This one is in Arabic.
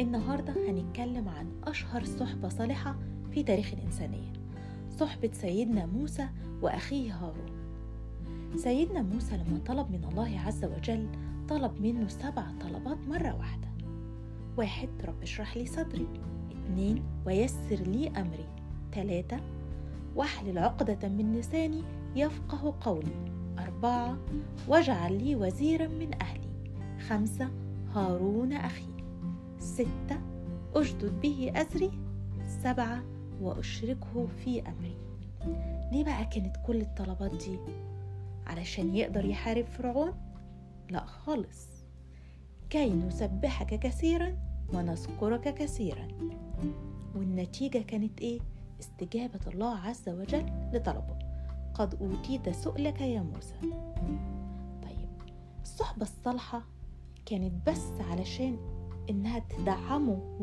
النهاردة هنتكلم عن أشهر صحبة صالحة في تاريخ الإنسانية صحبة سيدنا موسى وأخيه هارون. سيدنا موسى لما طلب من الله عز وجل طلب منه سبع طلبات مرة واحدة. واحد رب اشرح لي صدري. اتنين ويسر لي أمري. تلاتة واحلل عقدة من لساني يفقه قولي. أربعة واجعل لي وزيرا من أهلي. خمسة هارون أخي. ستة أشدد به أزري سبعة وأشركه في أمري. ليه بقى كانت كل الطلبات دي؟ علشان يقدر يحارب فرعون؟ لا خالص. كي نسبحك كثيرا ونذكرك كثيرا. والنتيجة كانت إيه؟ استجابة الله عز وجل لطلبه. قد أوتيت سؤلك يا موسى. طيب الصحبة الصالحة كانت بس علشان إنها تدعمه